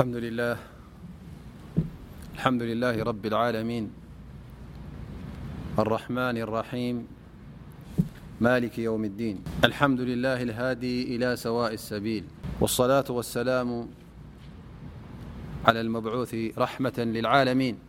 المد لله رب العالمين الرمن الرحيم مال يوم الدينالحمد لله الهادي إلى سواء السبيلوالصلاة والسلا على المبعوث رحمة للعالمين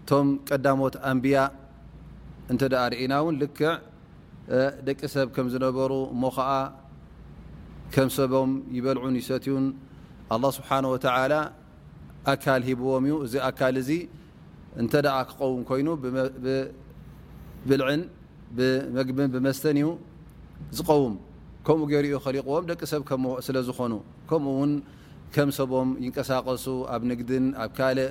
እቶም ቀዳሞት ኣንብያ እንተ ርእና ውን ልክዕ ደቂ ሰብ ከም ዝነበሩ እሞ ኸዓ ከም ሰቦም ይበልዑን ይሰትዩን ኣላ ስብሓን ወተላ ኣካል ሂብዎም እዩ እዚ ኣካል እዚ እንተ ክኸውን ኮይኑ ብብልዕን ብመግብን ብመስተን እዩ ዝቀውም ከምኡ ገይሩ ዩ ከሊቕዎም ደቂ ሰብ ስለ ዝኾኑ ከምኡ ውን ከም ሰቦም ይንቀሳቀሱ ኣብ ንግድን ኣብ ካልእ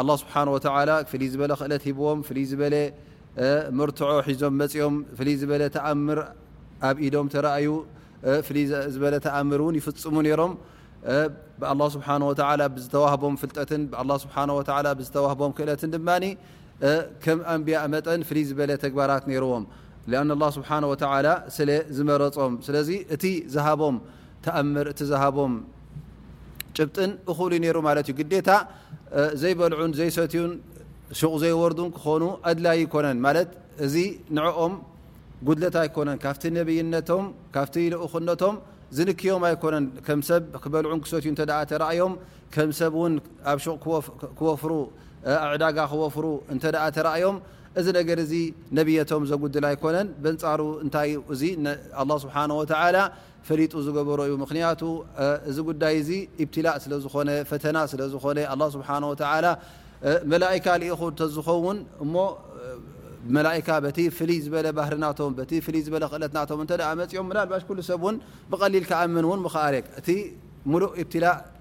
ኣላህ ስብሓን ወተዓላ ፍልይ ዝበለ ክእለት ሂብዎም ፍልይ ዝበለ መርትዖ ሒዞም መፂኦም ፍልይ ዝበለ ተኣምር ኣብ ኢዶም ተረኣዩ ፍልይ ዝበለ ተኣምር እውን ይፍፅሙ ነይሮም ብኣላ ስብሓን ወተዓላ ብዝተዋህቦም ፍልጠትን ብኣላ ስብሓን ወተዓላ ብዝተዋህቦም ክእለትን ድማ ከም ኣንብያ መጠን ፍልይ ዝበለ ተግባራት ነይርዎም ኣን ላ ስብሓን ወተላ ስለ ዝመረፆም ስለዚ እቲ ዝሃቦም ተኣምር እቲ ዝሃቦም ጭብጥን እኹል እዩ ነይሩ ማለት እዩ ግዴታ ዘይበልዑን ዘይሰትዩን ሱቕ ዘይወርዱን ክኾኑ ኣድላይ ኣይኮነን ማለት እዚ ንዕኦም ጉድለት ኣይኮነን ካብቲ ነብይነቶም ካብቲ ልኡክነቶም ዝንክዮም ኣይኮነን ከም ሰብ ክበልዑን ክሰትዩ እተ ተራእዮም ከም ሰብ ውን ኣብ ሹቕ ክወፍሩ ኣዕዳጋ ክወፍሩ እንተ ተራእዮም እዚ ነገር እዚ ነብየቶም ዘጉድል ኣይኮነን በንፃሩ እንታይ እዚ ኣላ ስብሓን ወተላ ፈሊጡ ዝገበሮ እዩ ምክንያቱ እዚ ጉዳይ እዚ ኢብትላእ ስለ ዝኾነ ፈተና ስለ ዝኾነ ኣላ ስብሓን ወተላ መላእካ ልኢኹ እተዝኸውን እሞ መላእካ በቲ ፍልይ ዝበለ ባህሪ ናቶም በቲ ፍልይ ዝበለ ክእለት ናቶም እንተ መፅኦም ምናልባሽ ኩሉ ሰብ እውን ብቀሊል ክኣምን እውን ምክኣለ እቲ ሙሉእ ኢብትላእ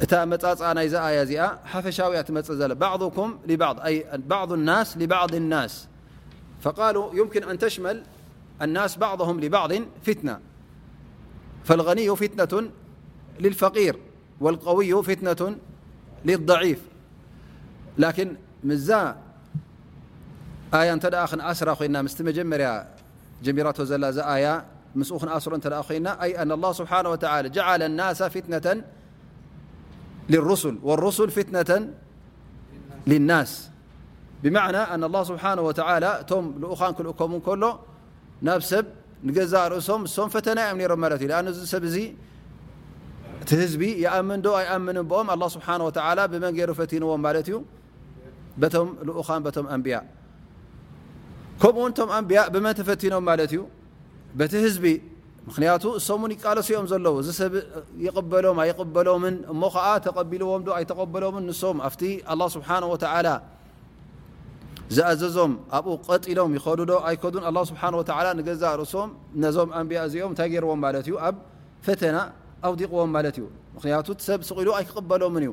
فتنةفبعض الناس لبعض الناس فقالوا يمكن أن تشمل الناس بعضهم لبعض فتنة فالغني فتنة للفقير والقوي فتنة للضعيف لكن مزا ስ ና ጀመርያ ጀሚራቶ ዘላ እዛ ኣያ ምስኡ ክንኣስሮ እንተ ኮይና ኣይ ኣን ኣላ ስብሓን ወተላ ጀዓለ ናሳ ፊትነተን ልሩሱል ወሩሱል ፊትነተን ልናስ ብማዕና ኣን ኣላ ስብሓን ወተላ እቶም ልኡኻን ክልእከም ከሎ ናብ ሰብ ንገዛእ ርእሶም እሶም ፈተና እዮም ነሮም ማለት እዩ ኣነ እዚ ሰብ እዚ እቲ ህዝቢ ይኣምን ዶ ኣይኣምንን ብኦም ኣላ ስብሓን ወተላ ብመን ገይሩ ፈቲንዎም ማለት እዩ በቶም ልኡኻን በቶም ኣንብያ ከምኡ ውን እቶም ኣንብያ ብመን ተፈቲኖም ማለት እዩ በቲ ህዝቢ ምክንያቱ እሶም ን ይቃለሱ እዮም ዘለዉ እዚ ሰብ ይቕበሎም ኣይቕበሎምን እሞ ከዓ ተቐቢልዎም ዶ ኣይተቐበሎምን ንሶም ኣብቲ ኣላ ስብሓን ወተላ ዝኣዘዞም ኣብኡ ቀጢሎም ይኸዱ ዶ ኣይከዱን ኣላ ስብሓን ወተላ ንገዛእ ርእሶም ነዞም ኣንብያ እዚኦም እንታይ ገይርዎም ማለት እዩ ኣብ ፈተና ኣውዲቕዎም ማለት እዩ ምክንያቱ ሰብ ስቂሉ ኣይክቕበሎምን እዩ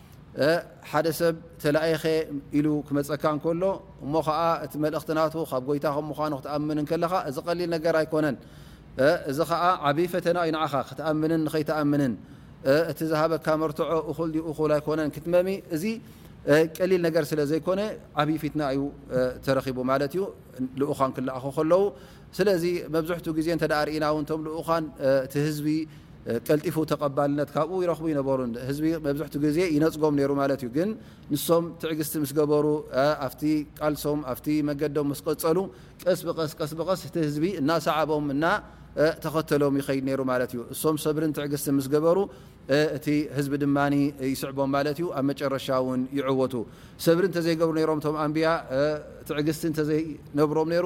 ሓደ ሰብ ተላኢኸ ኢሉ ክመፀካ ከሎ እሞ ዓ እቲ መልእኽቲ ና ካብ ጎይታ ምኑ ክትኣምን ከለኻ እዚ ቀሊል ነገር ኣይኮነን እዚ ከዓ ዓብይ ፈተና ዩ ንኻ ክትኣምን ንኸይትኣምንን እቲ ዝሃበካ መርትዖ እኹል ዩ እኹል ኣይኮነን ክትመሚ እዚ ቀሊል ነገር ስለ ዘይኮነ ዓብይ ፊትና እዩ ተረኪቡ ማለት እዩ ልኡኻን ክለኣኹ ከለዉ ስለዚ መብዝሕቱ ግዜ እንተ ርኢና ውን እቶም ልኡካን እቲ ህዝቢ ቀልጢፉ ተቀባልነት ካብኡ ይረኽቡ ይነበሩን ህዝቢ መብዝሕቱ ግዜ ይነፅጎም ነይሩ ማለት እዩ ግን ንሶም ትዕግስቲ ምስ ገበሩ ኣብቲ ቃልሶም ኣብቲ መገዶም ምስ ቀፀሉ ቀስ ብቀስ ቀስ ብቀስ እቲ ህዝቢ እናሰዓቦም እና ተኸተሎም ይኸይድ ነይሩ ማለት እዩ እሶም ሰብርን ትዕግስትን ምስ ገበሩ እቲ ህዝቢ ድማ ይስዕቦም ማለት እዩ ኣብ መጨረሻ ውን ይዕወቱ ሰብሪ እንተዘይገብሩ ነይሮም እቶም ኣንብያ ትዕግስቲ እንተዘይነብሮም ነይሩ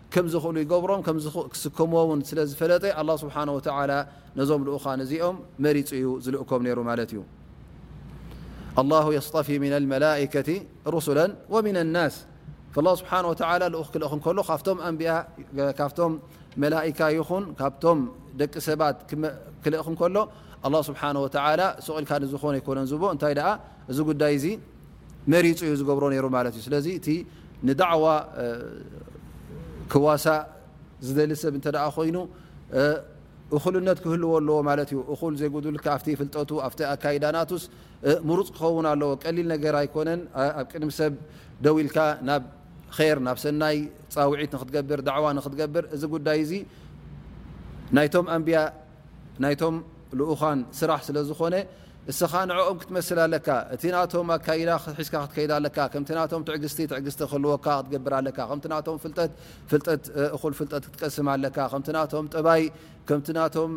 ከም ዝኽእሉ ይገብሮም ከም ክስከምዎ ውን ስለ ዝፈለጠ ኣላህ ስብሓነሁ ወተዓላ ነዞም ልኡኻን እዚኦም መሪጹ እዩ ዝልእኮም ነይሩ ማለት እዩ ኣላሁ የስጠፊ ሚነል መላኢከቲ ሩሱለን ወሚነ ናስ ኣላህ ስብሓነሁ ወተዓላ ልኡኽ ክልእኽ እንከሎ ካብቶም ኣንቢያ ካብቶም መላኢካ ይኹን ካብቶም ደቂ ሰባት ክልእኽ እንከሎ ኣላህ ስብሓነሁ ወተዓላ ሱቕ ኢልካ ንዝኾነ ኣይኮነን ዝቦ እንታይ ደኣ እዚ ጉዳይ እዚ መሪጹ እዩ ዝገብሮ ነሩ ማለት እዩ ስለዚ እቲ ንዳዕዋ ክዋሳእ ዝደሊ ሰብ እተ ኮይኑ እኩልነት ክህልዎ ኣለዎ ማለት እዩ እኩል ዘይጉድልካ ኣብቲ ፍልጠቱ ኣ ኣካይዳ ናቱስ ምሩፅ ክኸውን ኣለዎ ቀሊል ነገር ኣይኮነን ኣብ ቅድሚ ሰብ ደው ኢልካ ናብ ር ናብ ሰናይ ፃውዒት ንክትገብር ዳዕዋ ንክትገብር እዚ ጉዳይ እዚ ናይቶም ኣንብያ ናይቶም ልኡኻን ስራሕ ስለ ዝኾነ እስኻ ንዕኦም ክትመስል ኣለካ እቲ ናቶም ኣካይዳ ሒዝካ ክትከይድ ኣለካ ከምቲ ናቶም ትዕግስቲ ትዕግስቲ ክህልወካ ክትገብር ኣለካ ከምቲ ናቶም ፍልጠት ፍልጠት እኹል ፍልጠት ክትቀስም ኣለካ ከምቲ ናቶም ጠባይ ከምቲ ናቶም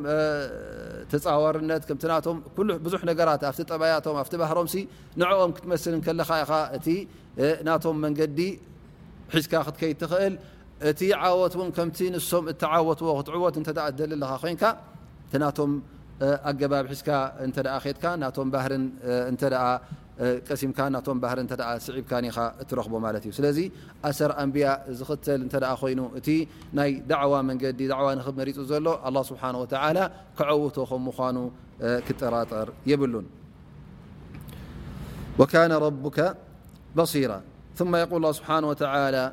ተፃዋርነት ከምቲ ናቶም ኩሉ ብዙሕ ነገራት ኣብቲ ጠባያቶም ኣብቲ ባህሮምሲ ንዕኦም ክትመስል እንከለካ ኢኻ እቲ ናቶም መንገዲ ሒዝካ ክትከይድ ትኽእል እቲ ዓወት ውን ከምቲ ንሶም እተዓወትዎ ክትዕወት እተ እትደሊ ኣለኻ ኮይንካ እቲ ናቶም ኣገባብ ሒዝካ እተ ከድካ ናቶም ባህር እተ ቀሲምካ ናቶም ባህር እተ ስዒብካ ኢኻ እትረኽቦ ማለት እዩ ስለዚ ኣሰር ኣንብያ ዝኽተል እተ ኮይኑ እቲ ናይ ዳዕዋ መንገዲ ዕዋ ንክብ መሪፁ ዘሎ ኣላ ስብሓን ወተላ ክዐውቶ ከም ምኳኑ ክጠራጠር የብሉን ወካነ ረቡካ በሲራ ثم يقول الله حنه وتعالى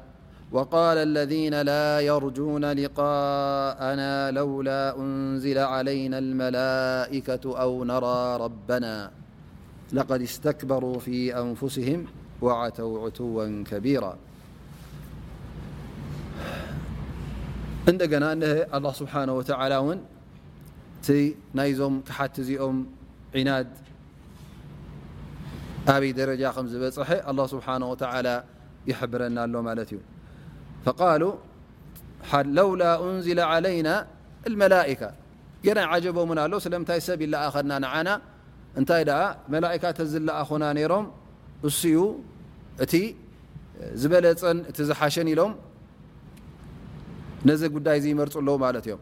وقال الذين لا يرجون لقاءنا لولا أنزل علينا الملائكة أو نرى ربنا لقد استكبروا في أنفسهم وعتوا عتوا كبيراالله نتعىعنا ኣበይ ደረጃ ከም ዝበፅሐ ኣላ ስብሓን ወተላ ይሕብረና ኣሎ ማለት እዩ ፈቃሉ ለውላ እንዝለ ዓለይና መላካ ገና ዓጀቦምን ኣሎ ስለምንታይ ሰብ ይለኣኸና ንዓና እንታይ ደኣ መላእካ ተዝለኣኹና ነይሮም እሱዩ እቲ ዝበለፀን እቲ ዝሓሸን ኢሎም ነዚ ጉዳይ ዝይመርፁ ኣለዉ ማለት እዮም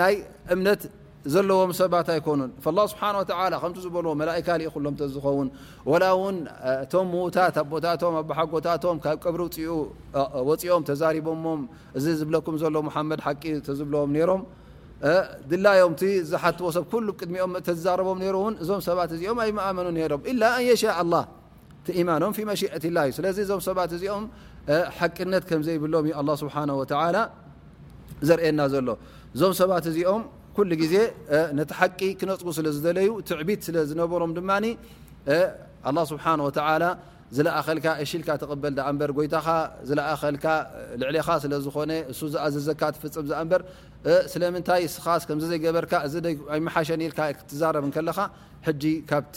ናይ እምነት ዘለዎም ሰባት ኣይኮኑን ላه ስብሓን ወተላ ከምቲ ዝበልዎ መላእካ ልኢኹሎም ተዝኸውን ወላ እውን እቶም ምዉታት ኣቦታቶም ኣሓጎታቶም ካብ ቅብሪ ውፅኡ ወፂኦም ተዛሪቦሞም እዚ ዝብለኩም ዘሎ ሙሓመድ ሓቂ ተዝብለዎም ነይሮም ድላዮም እቲ ዝሓትዎ ሰብ ኩሉ ቅድሚኦም ተዝዛረቦም ነይሩ እውን እዞም ሰባት እዚኦም ኣይምኣመኑ ነይሮም ኢላ ኣን የሻ ኣላ ኢማኖም ፊ መሽት ላ ዩ ስለዚ እዞም ሰባት እዚኦም ሓቅነት ከም ዘይብሎም ዩ ኣላ ስብሓን ወተላ ዘርእየና ዘሎ እዞም ሰባት እዚኦም ኩሉ ግዜ ነቲ ሓቂ ክነፅጉ ስለ ዝደለዩ ትዕቢት ስለ ዝነበሮም ድማ ኣላ ስብሓን ወተላ ዝለኣኸልካ እሽልካ ተቕበል ዳኣ እምበር ጎይታኻ ዝለኣኸልካ ልዕሌኻ ስለ ዝኾነ እሱ ዝኣዘዘካ ትፍፅም ዛኣ እምበር ስለምንታይ እስኻስ ከምዘዘይገበርካ እዚ ኣይመሓሸኒ ኢልካ ክትዛረብ ከለኻ ሕጂ ካብቲ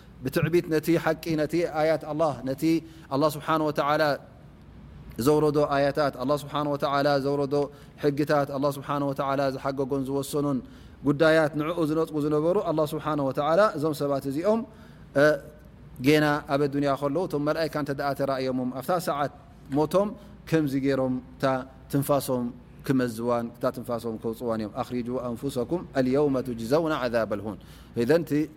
ብትዕቢት ነቲ ሓቂ ነቲ ኣያት ኣላህ ነቲ ኣላህ ስብሓን ወተዓላ ዘውረዶ ኣያታት ኣላህ ስብሓን ወተዓላ ዘውረዶ ሕግታት ኣላህ ስብሓን ወተዓላ ዝሓገጎን ዝወሰኖን ጉዳያት ንዕኡ ዝነፅጉ ዝነበሩ ኣላህ ስብሓን ወተዓላ እዞም ሰባት እዚኦም ጌና ኣብ ኣዱንያ ከለዉ እቶም መላይካ እንተ ደኣ ተራእዮምም ኣብታ ሰዓት ሞቶም ከምዚ ገይሮም እታ ትንፋሶም ክመዝዋን እታ ትንፋሶም ከውፅዋን እዮም ኣኽሪጁ ኣንፉሰኩም ኣልየውመ ትጅዘውና ዓዛብ ኣልሁን እዘን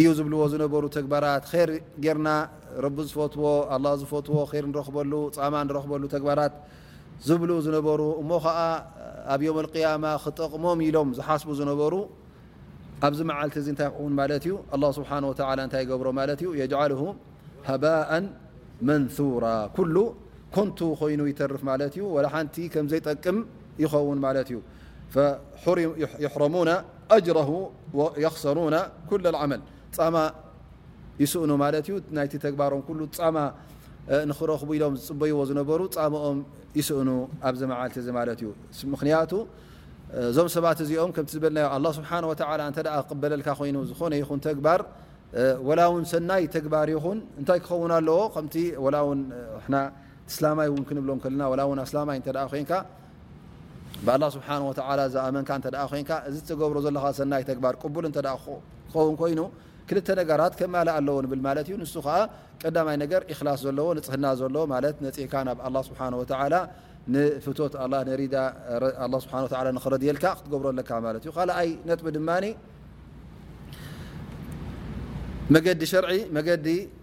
እዩ ዝብልዎ ዝነበሩ ተግባራት ር ጌርና ረቢ ዝፈትዎ ኣላ ዝፈትዎ ር ንረክበሉ ፃማ ንረክበሉ ተግባራት ዝብሉ ዝነበሩ እሞ ከዓ ኣብ ዮም ልቅያማ ክጠቕሞም ኢሎም ዝሓስቡ ዝነበሩ ኣብዚ መዓልቲ እዚ እንታይ ክኸውን ማለት እዩ ኣላ ስብሓን ወተላ እንታይ ይገብሮ ማለት እዩ የጅዓል ሃባእን መንራ ኩሉ ኮንቱ ኮይኑ ይተርፍ ማለት እዩ ወላ ሓንቲ ከምዘይጠቅም ይኸውን ማለት እዩ ሕረሙና ኣጅረሁ ወየኽሰሩነ ኩለ ዓመል ፃማ ይስእኑ ማለት እዩ ናይቲ ተግባሮም ኩሉ ፃማ ንክረኽቡ ኢሎም ዝፅበይዎ ዝነበሩ ፃምኦም ይስእኑ ኣብዚ መዓልቲ እዚ ማለት እዩ ምክንያቱ እዞም ሰባት እዚኦም ከምቲ ዝበልናዮ ኣላ ስብሓን ወተላ እንተ ክቅበለልካ ኮይኑ ዝኾነ ይኹን ተግባር ወላ እውን ሰናይ ተግባር ይኹን እንታይ ክኸውን ኣለዎ ከምቲ ወላ ውን ና እስላማይ እውን ክንብሎም ከለና ወላ ውን ኣስላማይ እተ ኮንካ ብኣላህ ስብሓነሁ ወተዓላ ዝኣመንካ እንተድኣ ኮይንካ እዚ እትገብሮ ዘለኻ ሰናይ ተግባር ቅቡል እንተድኣ ክኸውን ኮይኑ ክልተ ነገራት ከማልእ ኣለዎ ንብል ማለት እዩ ንሱ ከዓ ቀዳማይ ነገር ኢኽላስ ዘለዎ ንፅህና ዘለዎ ማለት ነፂህካ ናብ ኣላህ ስብሓነሁ ወተዓላ ንፍቶት ኣላ ንሪዳ ኣላህ ስብሓነሁ ወተዓላ ንኽረድየልካ ክትገብሮ ኣለካ ማለት እዩ ካልኣይ ነጥቢ ድማ መገዲ ሸርዒ መገዲ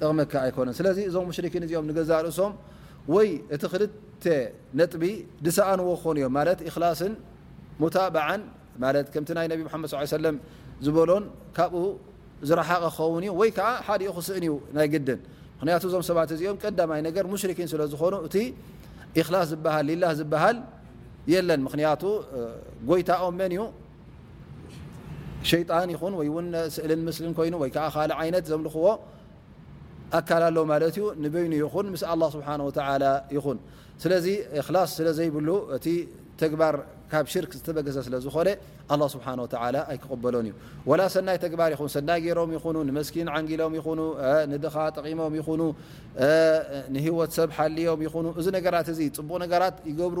ጠቕመካ ኣይኮነን ስለዚ እዞም ሙሽርኪን እዚኦም ንገዛእ ርእሶም ወይ እቲ ክልተ ነጥቢ ዝሰኣንዎ ክኾኑ እዮም ማለት እክላስን ሙታባዓን ማለት ከምቲ ናይ ነቢ ሓመድ ስ ሰለም ዝበሎን ካብኡ ዝረሓቐ ክኸውን እዩ ወይ ከዓ ሓደኡ ክስእን እዩ ናይ ግድን ምክንያቱ እዞም ሰባት እዚኦም ቀዳማይ ነገር ሙሽርኪን ስለ ዝኾኑ እቲ እክላስ ዝበሃል ሊላህ ዝበሃል የለን ምክንያቱ ጎይታኦም መን እዩ ሸጣን ይን ወይ ስእልን ምስል ይኑ ወይ ካ ይነት ዘምልኽዎ ኣካል ኣሎ ማት ዩ ንበይኑ ይን ምስ ኣ ስብሓ ይን ስለዚ ክላስ ስለዘይብሉ እቲ ተግባር ካብ ሽርክ ዝተበገሰ ስለዝኾነ ስብሓ ኣይክቕበሎን እዩ ላ ሰናይ ተግባር ይን ሰናይ ገሮም ይኑ ንመስኪን ዓንጊሎም ይ ንድኻ ጠቂሞም ይኑ ንህወት ሰብ ሓልዮም ይኑ እዚ ነገራት እ ፅቡቕ ነገራት ይገብሩ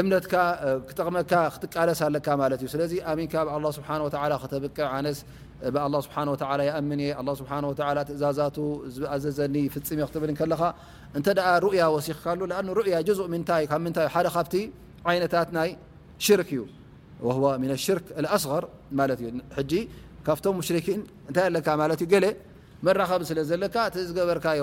እምነትካ ክጠቕመካ ክትቃለስ ኣለካ ማለት እዩ ስለዚ ኣሚንካ ኣብ ኣላ ስብሓን ወተላ ከተብቅዕ ኣነስ ብ ኣላ ስብሓን ወተላ ይኣምን እየ ኣላ ስብሓን ወተላ ትእዛዛቱ ዝኣዘዘኒ ፍፅም እየ ክትብል ከለኻ እንተ ደኣ ሩእያ ወሲኽካሉ ኣን ሩእያ ጅዙእ ምንታይ ካብ ምንታይ ሓደ ካብቲ ዓይነታት ናይ ሽርክ እዩ ወህዋ ምና ሽርክ ኣስغር ማለት እዩ ሕጂ ካብቶም ሙሽርኪን እንታይ ኣለካ ማለት እዩ ገለ መራኸቢ ስለ ዘለካ እቲ ዝገበርካዮ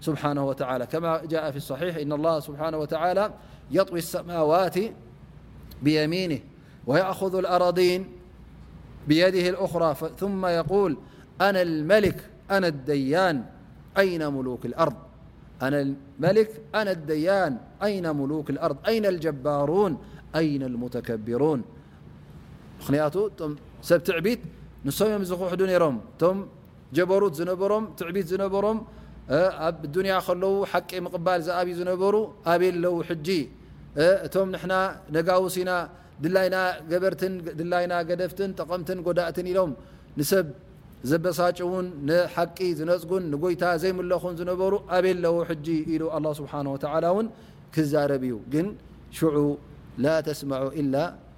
سبحانه وتعالى كما جاء في الصحيح إن الله سبحانه وتعالى يطوي السماوات بيمينه ويأخذ الأرضين بيده الأخرى ثم يقول أنا الملك أنا الديان أين ملوك الأرض أين الجبارون أين المتكبرون ሰብ ትዕቢት ንም ዮም ዝክሕ ሮም ቶ ጀበሩት ዝነበሮም ትዕቢት ዝነበሮም ኣብ ዱንያ ከለዉ ሓቂ ምቕባል ዝኣብዩ ዝነበሩ ኣበይ ኣለዉ ሕጂ እቶም ንሕና ነጋውስ ኢና ድላይና ገበርትን ድላይና ገደፍትን ጠቐምትን ጎዳእትን ኢሎም ንሰብ ዘበሳጭዉን ንሓቂ ዝነጽጉን ንጎይታ ዘይምለኹን ዝነበሩ ኣበይ ኣለዉ ሕጂ ኢሉ ኣላህ ስብሓነሁ ወተዓላ ውን ክዛረብ እዩ ግን ሽዑ ላ ተስመዑ ኢላ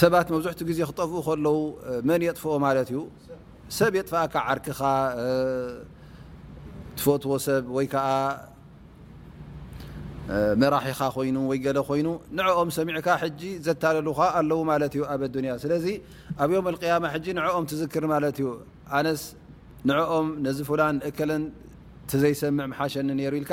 ሰባት መብዝሕቲ ግዜ ክጠፍኡ ከለዉ መን የጥፍኦ ማለት እዩ ሰብ የጥፍኣካ ዓርክኻ ትፈትዎ ሰብ ወይ ከዓ መራሒኻ ኮይኑ ወይ ገለ ኮይኑ ንዕኦም ሰሚዕካ ሕጂ ዘታለሉኻ ኣለዉ ማለት እዩ ኣብ ኣዱንያ ስለዚ ኣብ ዮም ኣልቅያማ ሕጂ ንዕኦም ትዝክር ማለት እዩ ኣነስ ንዕኦም ነዚ ፍላን እከለን ትዘይሰምዕ መሓሸኒ ነይሩ ኢልካ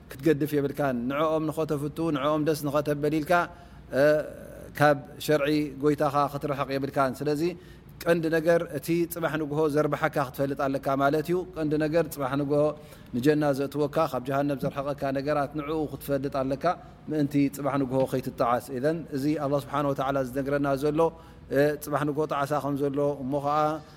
ክትገድፍ የብልካን ንዕኦም ንኸተፍቱ ንዕኦም ደስ ንኸተበል ኢልካ ካብ ሸርዒ ጎይታኻ ክትርሕቕ የብልካን ስለዚ ቀንዲ ነገር እቲ ፅባሕ ንግሆ ዘርብሓካ ክትፈልጥ ኣለካ ማለት እዩ ቀንዲ ነገር ፅባሕ ንግሆ ንጀና ዘእትወካ ካብ ጀሃነብ ዘርሕቐካ ነገራት ንዕኡ ክትፈልጥ ኣለካ ምእንቲ ፅባሕ ንግሆ ከይትጠዓስ እዘን እዚ ኣላ ስብሓን ወተዓላ ዝነግረና ዘሎ ፅባሕ ንግሆ ጣዕሳ ከም ዘሎ እሞ ከዓ